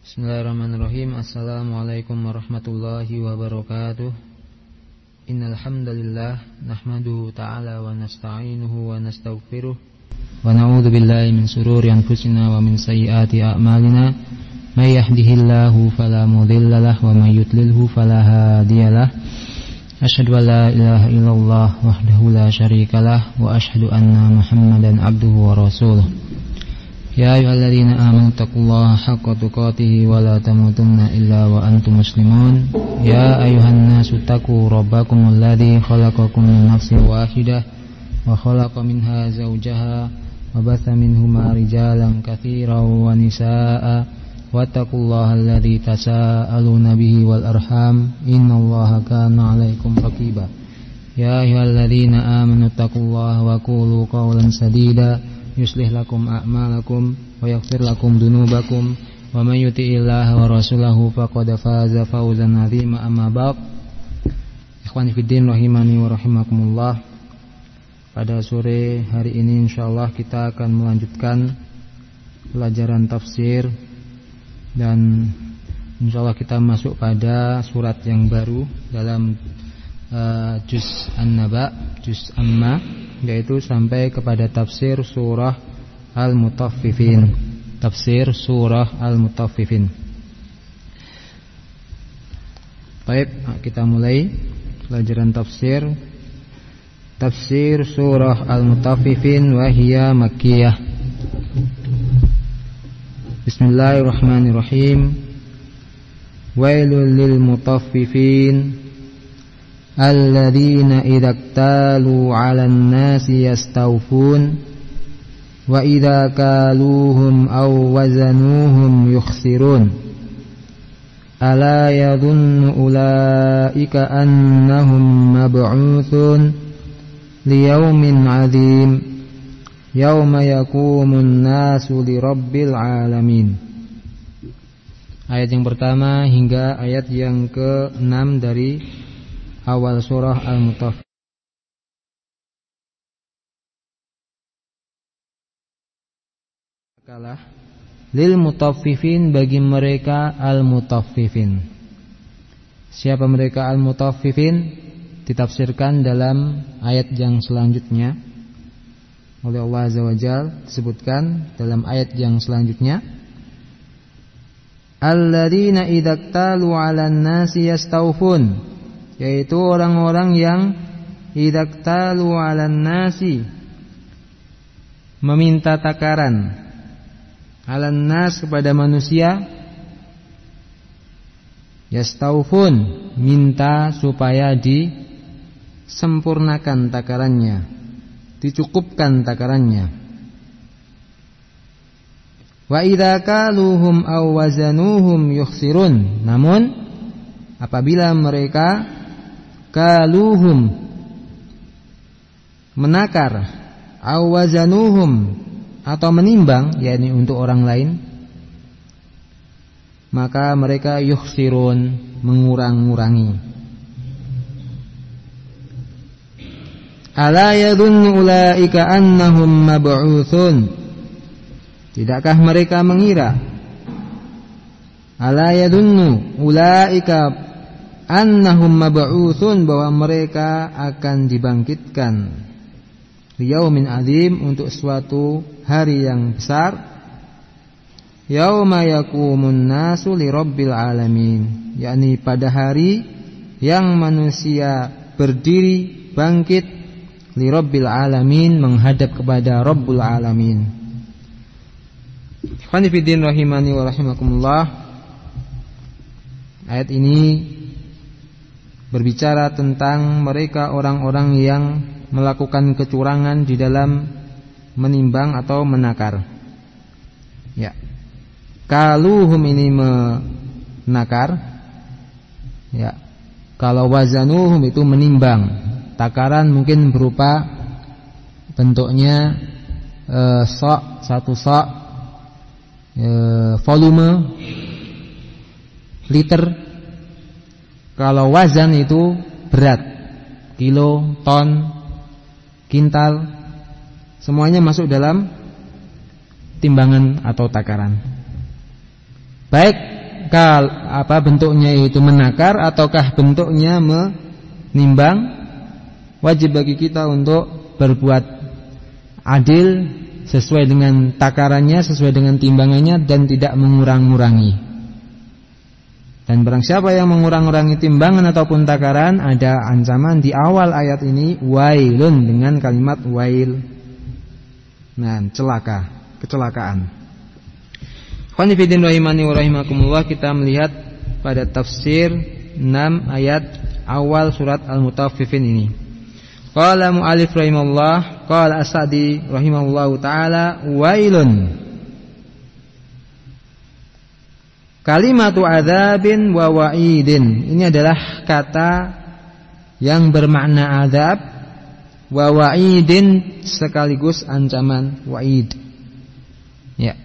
Bismillahirrahmanirrahim Assalamualaikum warahmatullahi wabarakatuh Innal hamdalillah nahmaduhu ta'ala wa nasta'inuhu wa nastaghfiruh wa na'udzu billahi min sururi anfusina wa min sayyiati a'malina may yahdihillahu fala mudilla lahu wa may yudlilhu fala hadiyalah Ashhadu an la ilaha illallah wahdahu la syarikalah wa ashhadu anna Muhammadan abduhu wa rasuluh يا أيها الذين آمنوا اتقوا الله حق تقاته ولا تموتن إلا وأنتم مسلمون يا أيها الناس اتقوا ربكم الذي خلقكم من نفس واحدة وخلق منها زوجها وبث منهما رجالا كثيرا ونساء واتقوا الله الذي تساءلون به والأرحام إن الله كان عليكم رقيبا يا أيها الذين آمنوا اتقوا الله وقولوا قولا سديدا yuslih lakum a'malakum wa yaghfir lakum dunubakum wa may yuti'illaha wa rasulahu faqad faza fawzan 'azima amma ba'd ikhwani fiddin rahimani wa rahimakumullah pada sore hari ini insyaallah kita akan melanjutkan pelajaran tafsir dan insyaallah kita masuk pada surat yang baru dalam uh, juz An-Naba, juz Amma yaitu sampai kepada tafsir surah Al-Mutaffifin. Tafsir surah Al-Mutaffifin. Baik, kita mulai pelajaran tafsir. Tafsir surah Al-Mutaffifin wa hiya Makkiyah. Bismillahirrahmanirrahim. Wailul lil mutaffifin alladzina idaktalu 'alan nasi yastawfun wa idza kaluhum aw wazanuhum yukhsirun ala yadhunnu ulaika annahum mab'utsun liyaumin 'adzim yauma yaqumun nasu lirabbil 'alamin ayat yang pertama hingga ayat yang ke-6 dari awal surah Al-Mutaffifin kalah. Lil mutaffifin bagi mereka al-mutaffifin. Siapa mereka al-mutaffifin? Ditafsirkan dalam ayat yang selanjutnya. Oleh Allah Azza wa disebutkan dalam ayat yang selanjutnya. Alladzina idza 'alan nasi yastawfun yaitu orang-orang yang idaktalu 'alan nasi meminta takaran 'alan nas kepada manusia yastaufun minta supaya disempurnakan takarannya dicukupkan takarannya. Wa idza kaluhum aw wazanuhum yukhsirun. Namun apabila mereka kaluhum. Menakar. Awazanuhum atau menimbang yakni untuk orang lain. Maka mereka yukhsirun mengurang-ngurangi ala yadhunnu ulaika annahum mab'utsun tidakkah mereka mengira? Ala yadhunnu ulaika annahum mab'utsun bahwa mereka akan dibangkitkan yaumin azim untuk suatu hari yang besar. Yauma yaqumun nasu lirabbil alamin yakni pada hari yang manusia berdiri bangkit lirabbil alamin menghadap kepada rabbul alamin. Khanifiddin rahimani wa rahimakumullah Ayat ini berbicara tentang mereka orang-orang yang melakukan kecurangan di dalam menimbang atau menakar. Ya. Kaluhum ini menakar. Ya. Kalau wazanuhum itu menimbang. Takaran mungkin berupa bentuknya e, sok satu sok e, volume liter kalau wazan itu berat, kilo, ton, kintal, semuanya masuk dalam timbangan atau takaran. Baik kal apa bentuknya itu menakar ataukah bentuknya menimbang wajib bagi kita untuk berbuat adil sesuai dengan takarannya, sesuai dengan timbangannya dan tidak mengurang-urangi. Dan barang siapa yang mengurang-urangi timbangan ataupun takaran Ada ancaman di awal ayat ini Wailun dengan kalimat wail. Nah celaka Kecelakaan. Khonifidin rahimani Kita melihat pada tafsir 6 ayat awal surat Al-Mutaffifin ini. Qala mu'alif rahimahullah Qala asadi rahimahullah ta'ala Wailun Kalimatu adzabin wa wa'idin. Ini adalah kata yang bermakna azab wa wa'idin sekaligus ancaman wa'id. Ya.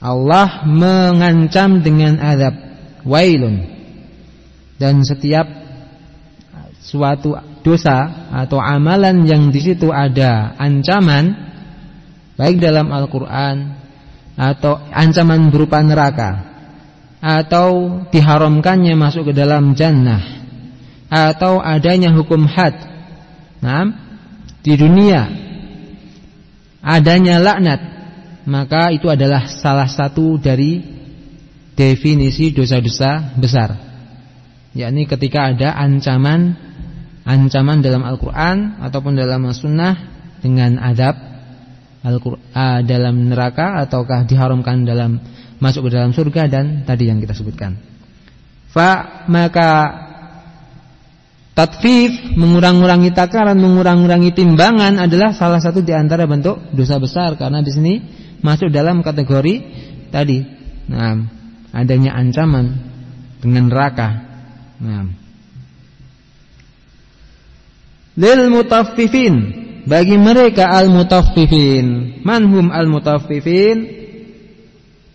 Allah mengancam dengan azab wailun. Dan setiap suatu dosa atau amalan yang di situ ada ancaman baik dalam Al-Qur'an atau ancaman berupa neraka atau diharamkannya masuk ke dalam jannah. Atau adanya hukum had. Nah, di dunia. Adanya laknat. Maka itu adalah salah satu dari definisi dosa-dosa besar. Yakni ketika ada ancaman ancaman dalam Al-Qur'an ataupun dalam As-Sunnah dengan adab Al-Qur'an dalam neraka ataukah diharamkan dalam masuk ke dalam surga dan tadi yang kita sebutkan. Fa maka tatfif mengurang-urangi takaran, mengurang-urangi timbangan adalah salah satu di antara bentuk dosa besar karena di sini masuk dalam kategori tadi. Nah, adanya ancaman dengan neraka. Nah. Lil mutaffifin bagi mereka al-mutaffifin. Manhum al-mutaffifin?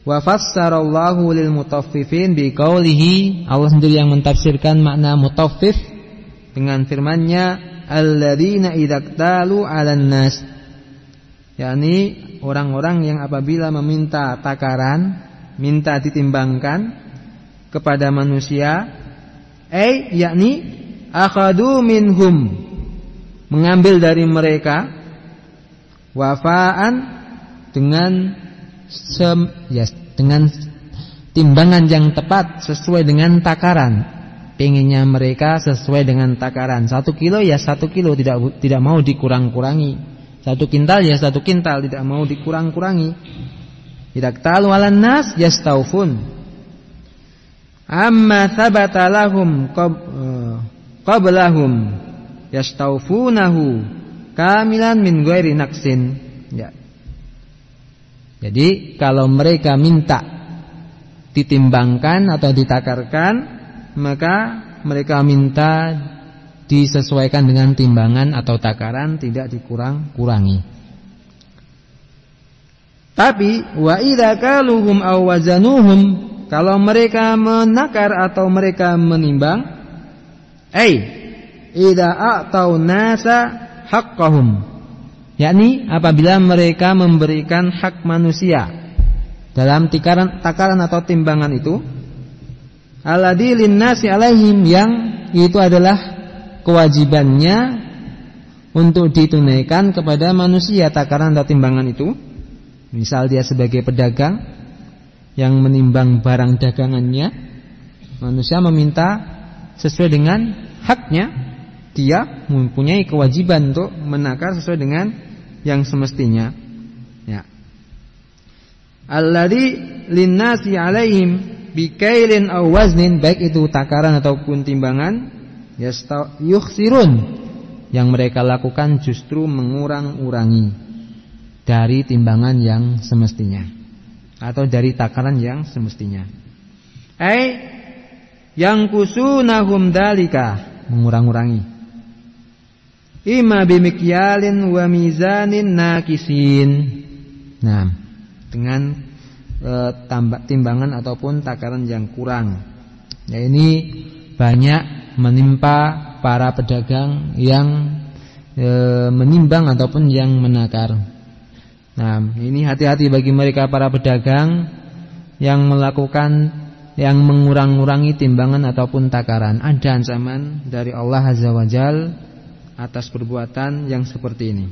Wa fassarallahu lil mutaffifin biqaulihi Allah sendiri yang mentafsirkan makna mutaffif dengan firman-Nya alladzina idzaktalu 'alan nas. Yakni orang-orang yang apabila meminta takaran minta ditimbangkan kepada manusia eh yakni akhadu minhum mengambil dari mereka wafaan dengan sem, ya, dengan timbangan yang tepat sesuai dengan takaran. Pengennya mereka sesuai dengan takaran. Satu kilo ya satu kilo tidak tidak mau dikurang-kurangi. Satu kintal ya satu kintal tidak mau dikurang-kurangi. Tidak tahu alan nas yastaufun. Amma thabata eh, qablahum yastaufunahu kamilan min ghairi naqsin. Ya, jadi kalau mereka minta ditimbangkan atau ditakarkan, maka mereka minta disesuaikan dengan timbangan atau takaran, tidak dikurang-kurangi. Tapi wa idza kaluhum aw wazanuhum kalau mereka menakar atau mereka menimbang, ai idza a'tau nasa haqqahum yakni apabila mereka memberikan hak manusia dalam tikaran, takaran atau timbangan itu alladzi linnasi alaihim yang itu adalah kewajibannya untuk ditunaikan kepada manusia takaran atau timbangan itu. Misal dia sebagai pedagang yang menimbang barang dagangannya manusia meminta sesuai dengan haknya dia mempunyai kewajiban untuk menakar sesuai dengan yang semestinya. Ya. Alladzi linnasi alaihim bikailin aw waznin baik itu takaran ataupun timbangan yukhsirun yang mereka lakukan justru mengurang-urangi dari timbangan yang semestinya atau dari takaran yang semestinya. Ai yang kusunahum dalika mengurang-urangi Ima bimikyalin wa mizanin nakisin. Nah, dengan e, tambak timbangan ataupun takaran yang kurang. Ya ini banyak menimpa para pedagang yang e, menimbang ataupun yang menakar. Nah, ini hati-hati bagi mereka para pedagang yang melakukan yang mengurang-urangi timbangan ataupun takaran. Ada ancaman dari Allah Azza wa Jal atas perbuatan yang seperti ini.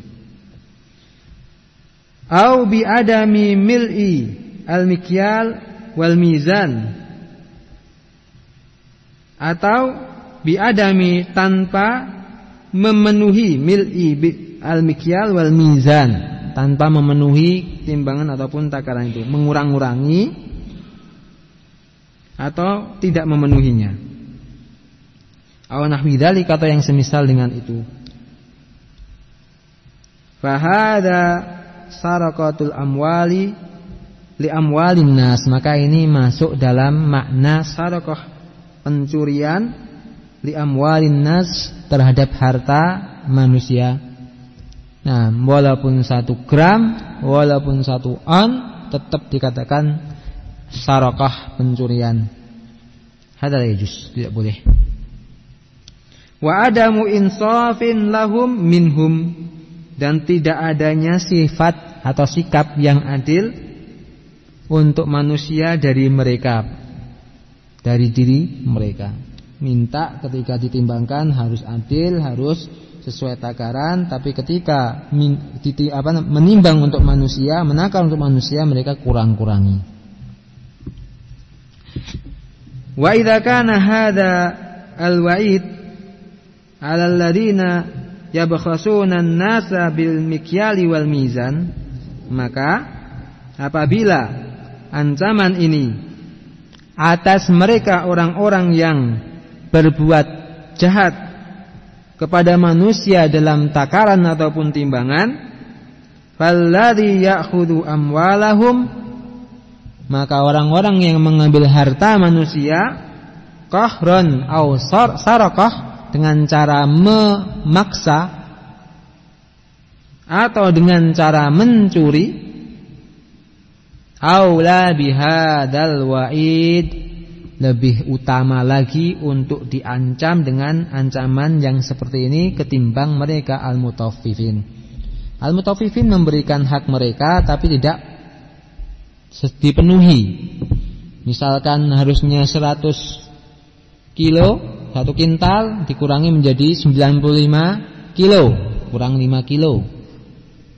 Au bi adami mil'i al-mikyal wal mizan atau bi adami tanpa memenuhi mil'i al-mikyal wal mizan tanpa memenuhi timbangan ataupun takaran itu, mengurang-urangi atau tidak memenuhinya. Aw nahwi kata yang semisal dengan itu. Fahada sarakatul amwali li amwalin nas, maka ini masuk dalam makna sarakah pencurian li amwalin nas terhadap harta manusia Nah, walaupun satu gram, walaupun satu on, tetap dikatakan sarakah pencurian. Hadal yajus, tidak boleh. Wa adamu insafin lahum minhum dan tidak adanya sifat atau sikap yang adil untuk manusia dari mereka dari diri mereka. Minta ketika ditimbangkan harus adil, harus sesuai takaran tapi ketika menimbang untuk manusia menakar untuk manusia mereka kurang-kurangi wa idza kana hadza al-wa'id 'ala alladziina yabkhasuna an-nasa bil mikyali wal mizan maka apabila ancaman ini atas mereka orang-orang yang berbuat jahat kepada manusia dalam takaran ataupun timbangan falladhi ya'khudhu amwalahum maka orang-orang yang mengambil harta manusia qahran au sarakah dengan cara memaksa atau dengan cara mencuri aula bihadal wa'id lebih utama lagi untuk diancam dengan ancaman yang seperti ini ketimbang mereka al-mutaffifin. Al-mutaffifin memberikan hak mereka tapi tidak dipenuhi. Misalkan harusnya 100 kilo, satu kintal dikurangi menjadi 95 kilo, kurang 5 kilo.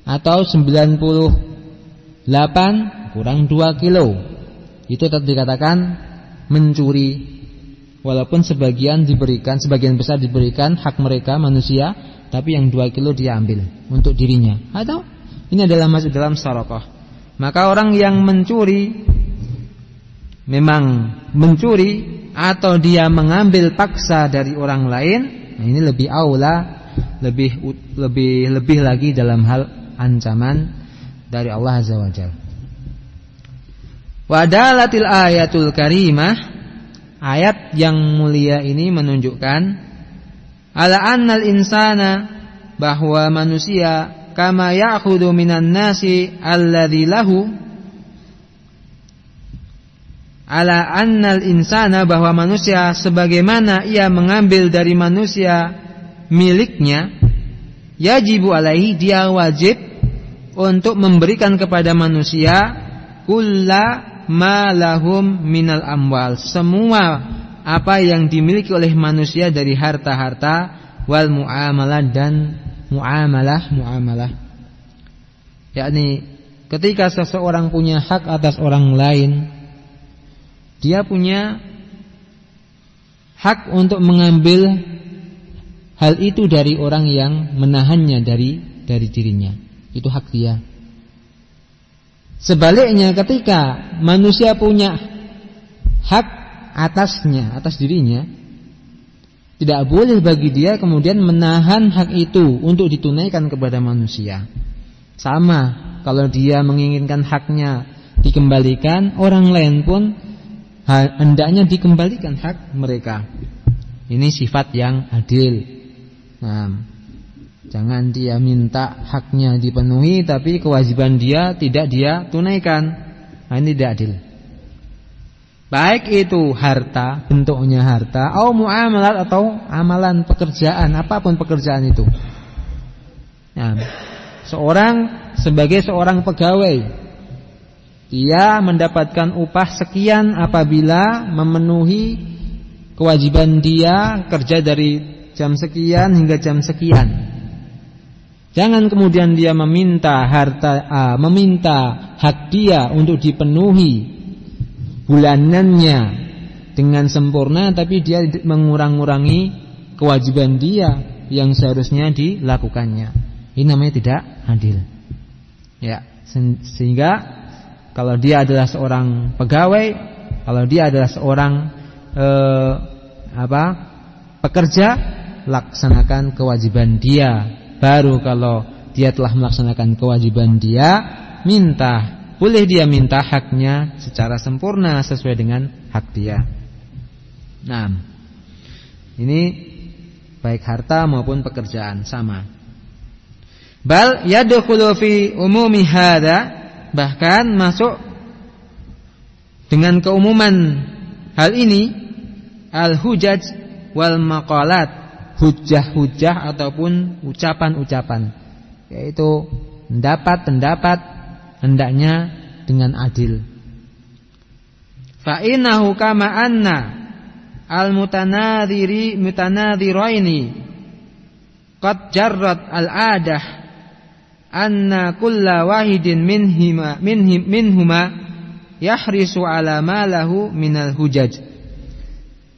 Atau 98 kurang 2 kilo. Itu tetap dikatakan mencuri walaupun sebagian diberikan sebagian besar diberikan hak mereka manusia tapi yang dua kilo dia ambil untuk dirinya atau ini adalah masuk dalam sarakah maka orang yang mencuri memang mencuri atau dia mengambil paksa dari orang lain nah ini lebih aula lebih lebih lebih lagi dalam hal ancaman dari Allah azza wajalla Wadalatil ayatul karimah Ayat yang mulia ini menunjukkan Ala annal insana Bahwa manusia Kama ya'khudu minan nasi Alladhi lahu Ala annal insana Bahwa manusia Sebagaimana ia mengambil dari manusia Miliknya Yajibu alaihi Dia wajib Untuk memberikan kepada manusia Kulla malahum minal amwal. Semua apa yang dimiliki oleh manusia dari harta-harta wal muamalah dan muamalah muamalah. Yakni ketika seseorang punya hak atas orang lain dia punya hak untuk mengambil hal itu dari orang yang menahannya dari dari dirinya itu hak dia Sebaliknya ketika manusia punya hak atasnya, atas dirinya, tidak boleh bagi dia kemudian menahan hak itu untuk ditunaikan kepada manusia. Sama kalau dia menginginkan haknya dikembalikan, orang lain pun hendaknya dikembalikan hak mereka. Ini sifat yang adil. Nah, Jangan dia minta haknya dipenuhi tapi kewajiban dia tidak dia tunaikan. Nah, ini tidak adil. Baik itu harta, bentuknya harta, atau muamalat atau amalan pekerjaan, apa pun pekerjaan itu. Nah, seorang sebagai seorang pegawai. Dia mendapatkan upah sekian apabila memenuhi kewajiban dia kerja dari jam sekian hingga jam sekian. Jangan kemudian dia meminta harta uh, meminta hak dia untuk dipenuhi bulanannya dengan sempurna tapi dia mengurang-urangi kewajiban dia yang seharusnya dilakukannya. Ini namanya tidak adil. Ya, sehingga kalau dia adalah seorang pegawai, kalau dia adalah seorang eh, apa? pekerja, laksanakan kewajiban dia. Baru kalau dia telah melaksanakan kewajiban dia, minta boleh dia minta haknya secara sempurna sesuai dengan hak dia. Nah, ini baik harta maupun pekerjaan sama. Bal yadkhulu fi umumi hadza bahkan masuk dengan keumuman hal ini al-hujaj wal maqalat hujah-hujah ataupun ucapan-ucapan yaitu pendapat-pendapat hendaknya dengan adil. Fa innahu kama anna al mutanadhiri mutanadhiraini qad jarrat al adah anna kulla wahidin minhima minhim minhuma yahrisu ala ma lahu minal hujaj.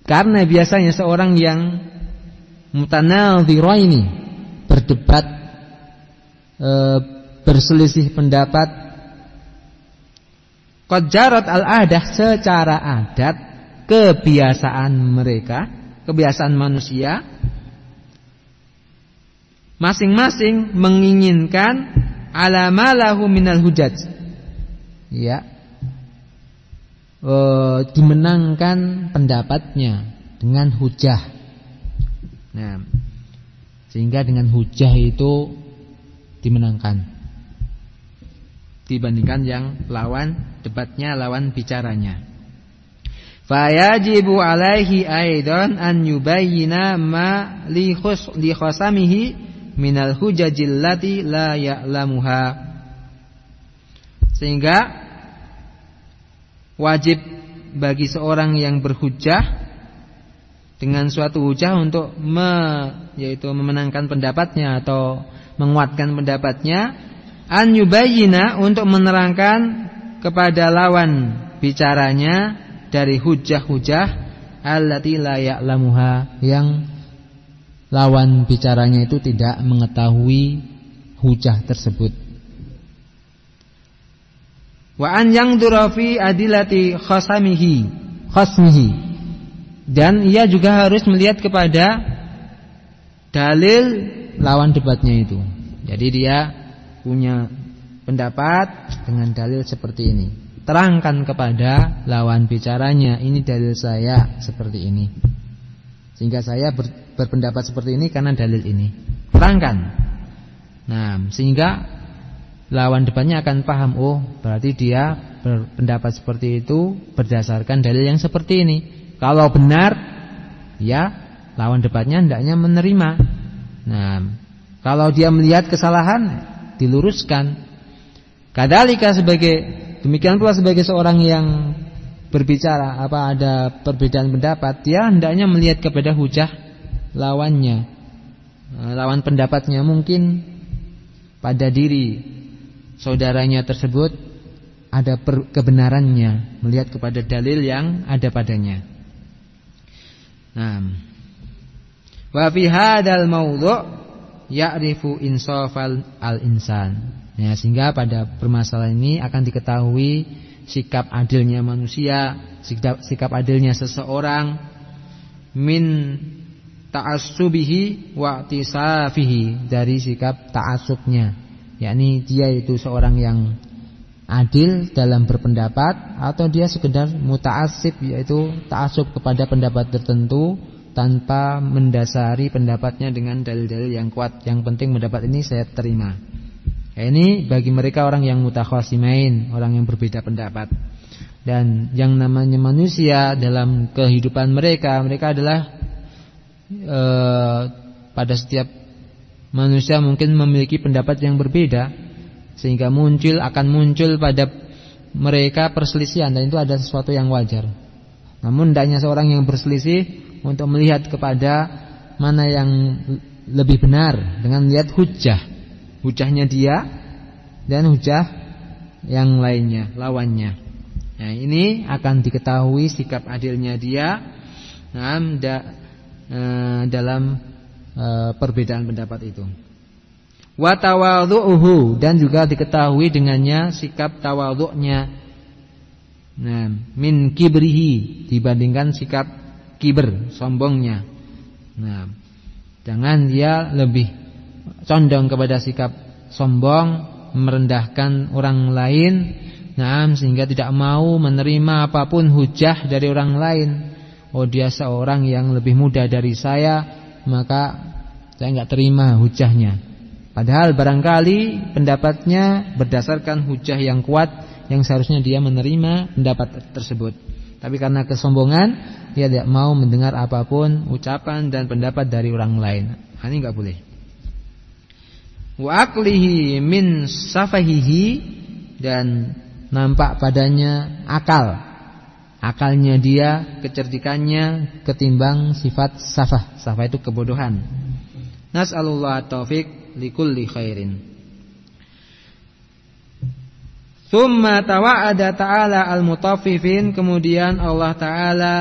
Karena biasanya seorang yang mutanadhiraini berdebat e, berselisih pendapat Qajarat al-adah secara adat kebiasaan mereka, kebiasaan manusia masing-masing menginginkan alamalahu minal hujaj. Ya. E, dimenangkan pendapatnya dengan hujah. Nah, sehingga dengan hujah itu dimenangkan dibandingkan yang lawan debatnya, lawan bicaranya. Fayajibu alaihi aidan an yubayyina ma li khasamihi minal hujajil lati la ya'lamuha. Sehingga wajib bagi seorang yang berhujah dengan suatu hujah untuk me, yaitu memenangkan pendapatnya atau menguatkan pendapatnya an yubayyina untuk menerangkan kepada lawan bicaranya dari hujah-hujah allati la ya'lamuha yang lawan bicaranya itu tidak mengetahui hujah tersebut. Wa an yang durafi adilati khasamihi khasmihi dan ia juga harus melihat kepada dalil lawan debatnya itu. Jadi dia punya pendapat dengan dalil seperti ini. Terangkan kepada lawan bicaranya, ini dalil saya seperti ini. Sehingga saya ber, berpendapat seperti ini karena dalil ini. Terangkan. Nah, sehingga lawan depannya akan paham, oh, berarti dia berpendapat seperti itu berdasarkan dalil yang seperti ini. Kalau benar, ya lawan debatnya hendaknya menerima. Nah, kalau dia melihat kesalahan, diluruskan. Kadalika sebagai demikian pula sebagai seorang yang berbicara apa ada perbedaan pendapat, dia hendaknya melihat kepada hujah lawannya. Eh, lawan pendapatnya mungkin pada diri saudaranya tersebut ada kebenarannya, melihat kepada dalil yang ada padanya. Nah, wa fi hadzal maudhu' ya'rifu insafal al-insan. Ya, sehingga pada permasalahan ini akan diketahui sikap adilnya manusia, sikap, sikap adilnya seseorang min ta'assubihi wa tisafihi dari sikap ta'assubnya. yakni dia itu seorang yang adil dalam berpendapat atau dia sekedar muta'assib yaitu ta'assub kepada pendapat tertentu tanpa mendasari pendapatnya dengan dalil-dalil yang kuat. Yang penting mendapat ini saya terima. Ya, ini bagi mereka orang yang mutakhasimain, orang yang berbeda pendapat. Dan yang namanya manusia dalam kehidupan mereka, mereka adalah e, pada setiap manusia mungkin memiliki pendapat yang berbeda. sehingga muncul akan muncul pada mereka perselisihan dan itu ada sesuatu yang wajar. Namun hendaknya seorang yang berselisih untuk melihat kepada mana yang lebih benar dengan melihat hujah. Hujahnya dia dan hujah yang lainnya, lawannya. Nah, ini akan diketahui sikap adilnya dia nah, da, e, dalam e, perbedaan pendapat itu wa tawadhu'uhu dan juga diketahui dengannya sikap tawadhu'nya nah min kibrihi dibandingkan sikap kiber sombongnya nah jangan dia lebih condong kepada sikap sombong merendahkan orang lain nah sehingga tidak mau menerima apa pun hujah dari orang lain oh dia seorang yang lebih muda dari saya maka saya nggak terima hujahnya Padahal barangkali pendapatnya berdasarkan hujah yang kuat yang seharusnya dia menerima pendapat tersebut. Tapi karena kesombongan dia tidak mau mendengar apa pun ucapan dan pendapat dari orang lain. Ini nggak boleh. Wa aklihi min safahihi dan nampak padanya akal. Akalnya dia, kecerdikannya ketimbang sifat safah. Safah itu kebodohan. Nas'alullah taufik likulli khairin. Thumma tawa'ada ta'ala al-mutaffifin kemudian Allah taala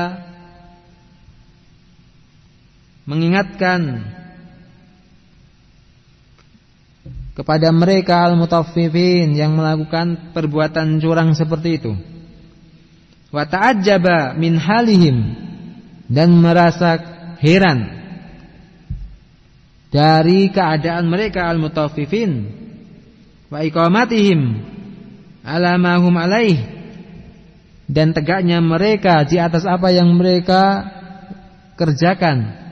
mengingatkan kepada mereka al-mutaffifin yang melakukan perbuatan curang seperti itu. Wa ta'ajjaba min halihim dan merasa heran dari keadaan mereka al-mutaffifin wa iqamatihim ala ma hum alaih dan tegaknya mereka di atas apa yang mereka kerjakan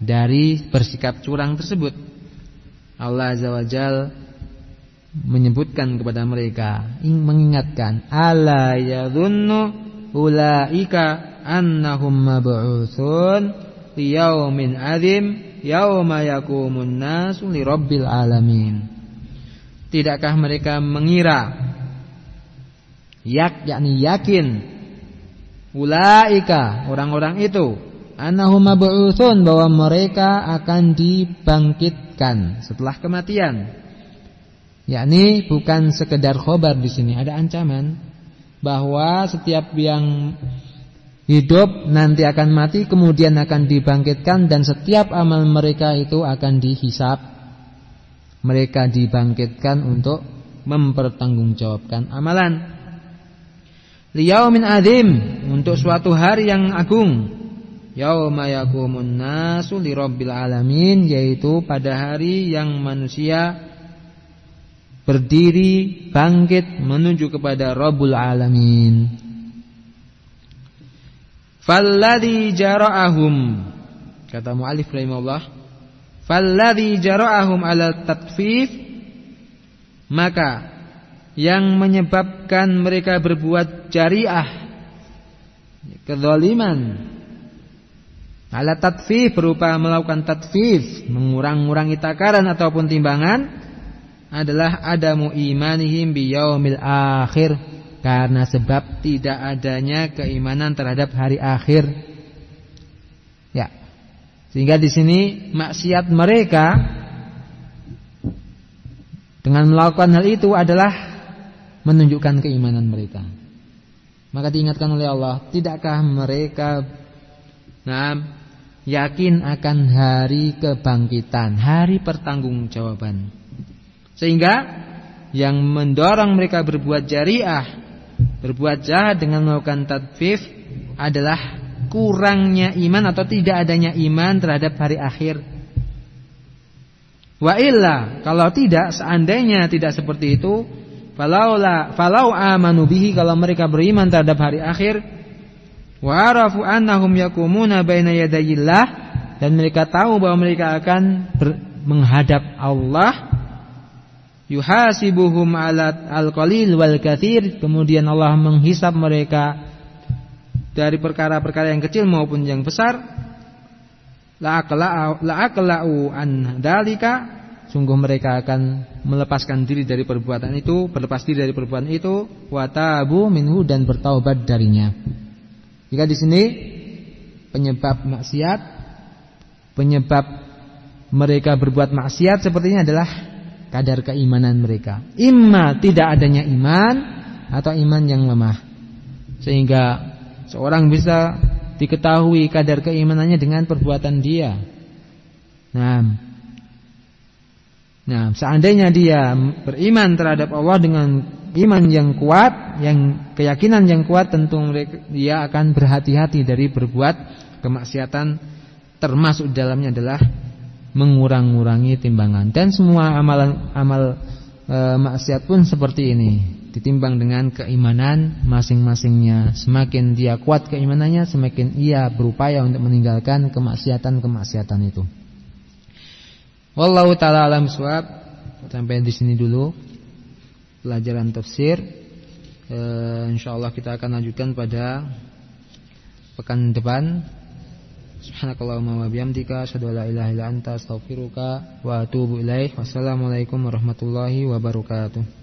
dari bersikap curang tersebut. Allah Azza wa Jal menyebutkan kepada mereka mengingatkan ala yadhunnu ulaika annahum mab'utsun liyaumin adzim yauma yakumun nasu lirabbil alamin. Tidakkah mereka mengira yak yakni yakin ulaika orang-orang itu annahum mab'utsun bahwa mereka akan dibangkitkan setelah kematian. Yakni bukan sekedar khobar di sini ada ancaman. Bahwa setiap yang hidup nanti akan mati kemudian akan dibangkitkan dan setiap amal mereka itu akan dihisap. Mereka dibangkitkan untuk mempertanggungjawabkan amalan. Liyaumin adzim untuk suatu hari yang agung yauma yaqumun nasu lirabbil alamin yaitu pada hari yang manusia berdiri bangkit menuju kepada Rabbul alamin. Falladhi jara'ahum kata muallif rahimahullah falladhi jara'ahum ala tatfif maka yang menyebabkan mereka berbuat jariah kezaliman ala tatfif berupa melakukan tatfif mengurang-urangi takaran ataupun timbangan adalah adamu imanihim biyaumil akhir karena sebab tidak adanya keimanan terhadap hari akhir. Ya. Sehingga di sini maksiat mereka dengan melakukan hal itu adalah menunjukkan keimanan mereka. Maka diingatkan oleh Allah, tidakkah mereka nah, yakin akan hari kebangkitan, hari pertanggungjawaban. Sehingga yang mendorong mereka berbuat jariah berbuat jahat dengan melakukan tadfif adalah kurangnya iman atau tidak adanya iman terhadap hari akhir. Wa illa kalau tidak seandainya tidak seperti itu falaula falau amanu bihi kalau mereka beriman terhadap hari akhir wa arafu annahum yakumuna baina yadayillah. Dan mereka tahu bahwa mereka akan menghadap Allah. Yuhasibuhum ala al-qalil wal kathir. Kemudian Allah menghisap mereka dari perkara-perkara yang kecil maupun yang besar. La an dalika sungguh mereka akan melepaskan diri dari perbuatan itu, berlepas diri dari perbuatan itu, watabu minhu dan bertaubat darinya. Jika di sini penyebab maksiat, penyebab mereka berbuat maksiat sepertinya adalah kadar keimanan mereka. Imma tidak adanya iman atau iman yang lemah. Sehingga seorang bisa diketahui kadar keimanannya dengan perbuatan dia. Nah, Nah, seandainya dia beriman terhadap Allah dengan iman yang kuat, yang keyakinan yang kuat, tentu dia akan berhati-hati dari berbuat kemaksiatan termasuk dalamnya adalah mengurang-urangi timbangan. Dan semua amalan amal e, maksiat pun seperti ini, ditimbang dengan keimanan masing-masingnya. Semakin dia kuat keimanannya, semakin ia berupaya untuk meninggalkan kemaksiatan-kemaksiatan itu. Wallahu taala alam suwab. Sampai di sini dulu pelajaran tafsir. E, insyaallah kita akan lanjutkan pada pekan depan. Subhanakallahumma wa bihamdika asyhadu an la ilaha illa anta astaghfiruka wa atubu ilaik. Wassalamualaikum warahmatullahi wabarakatuh.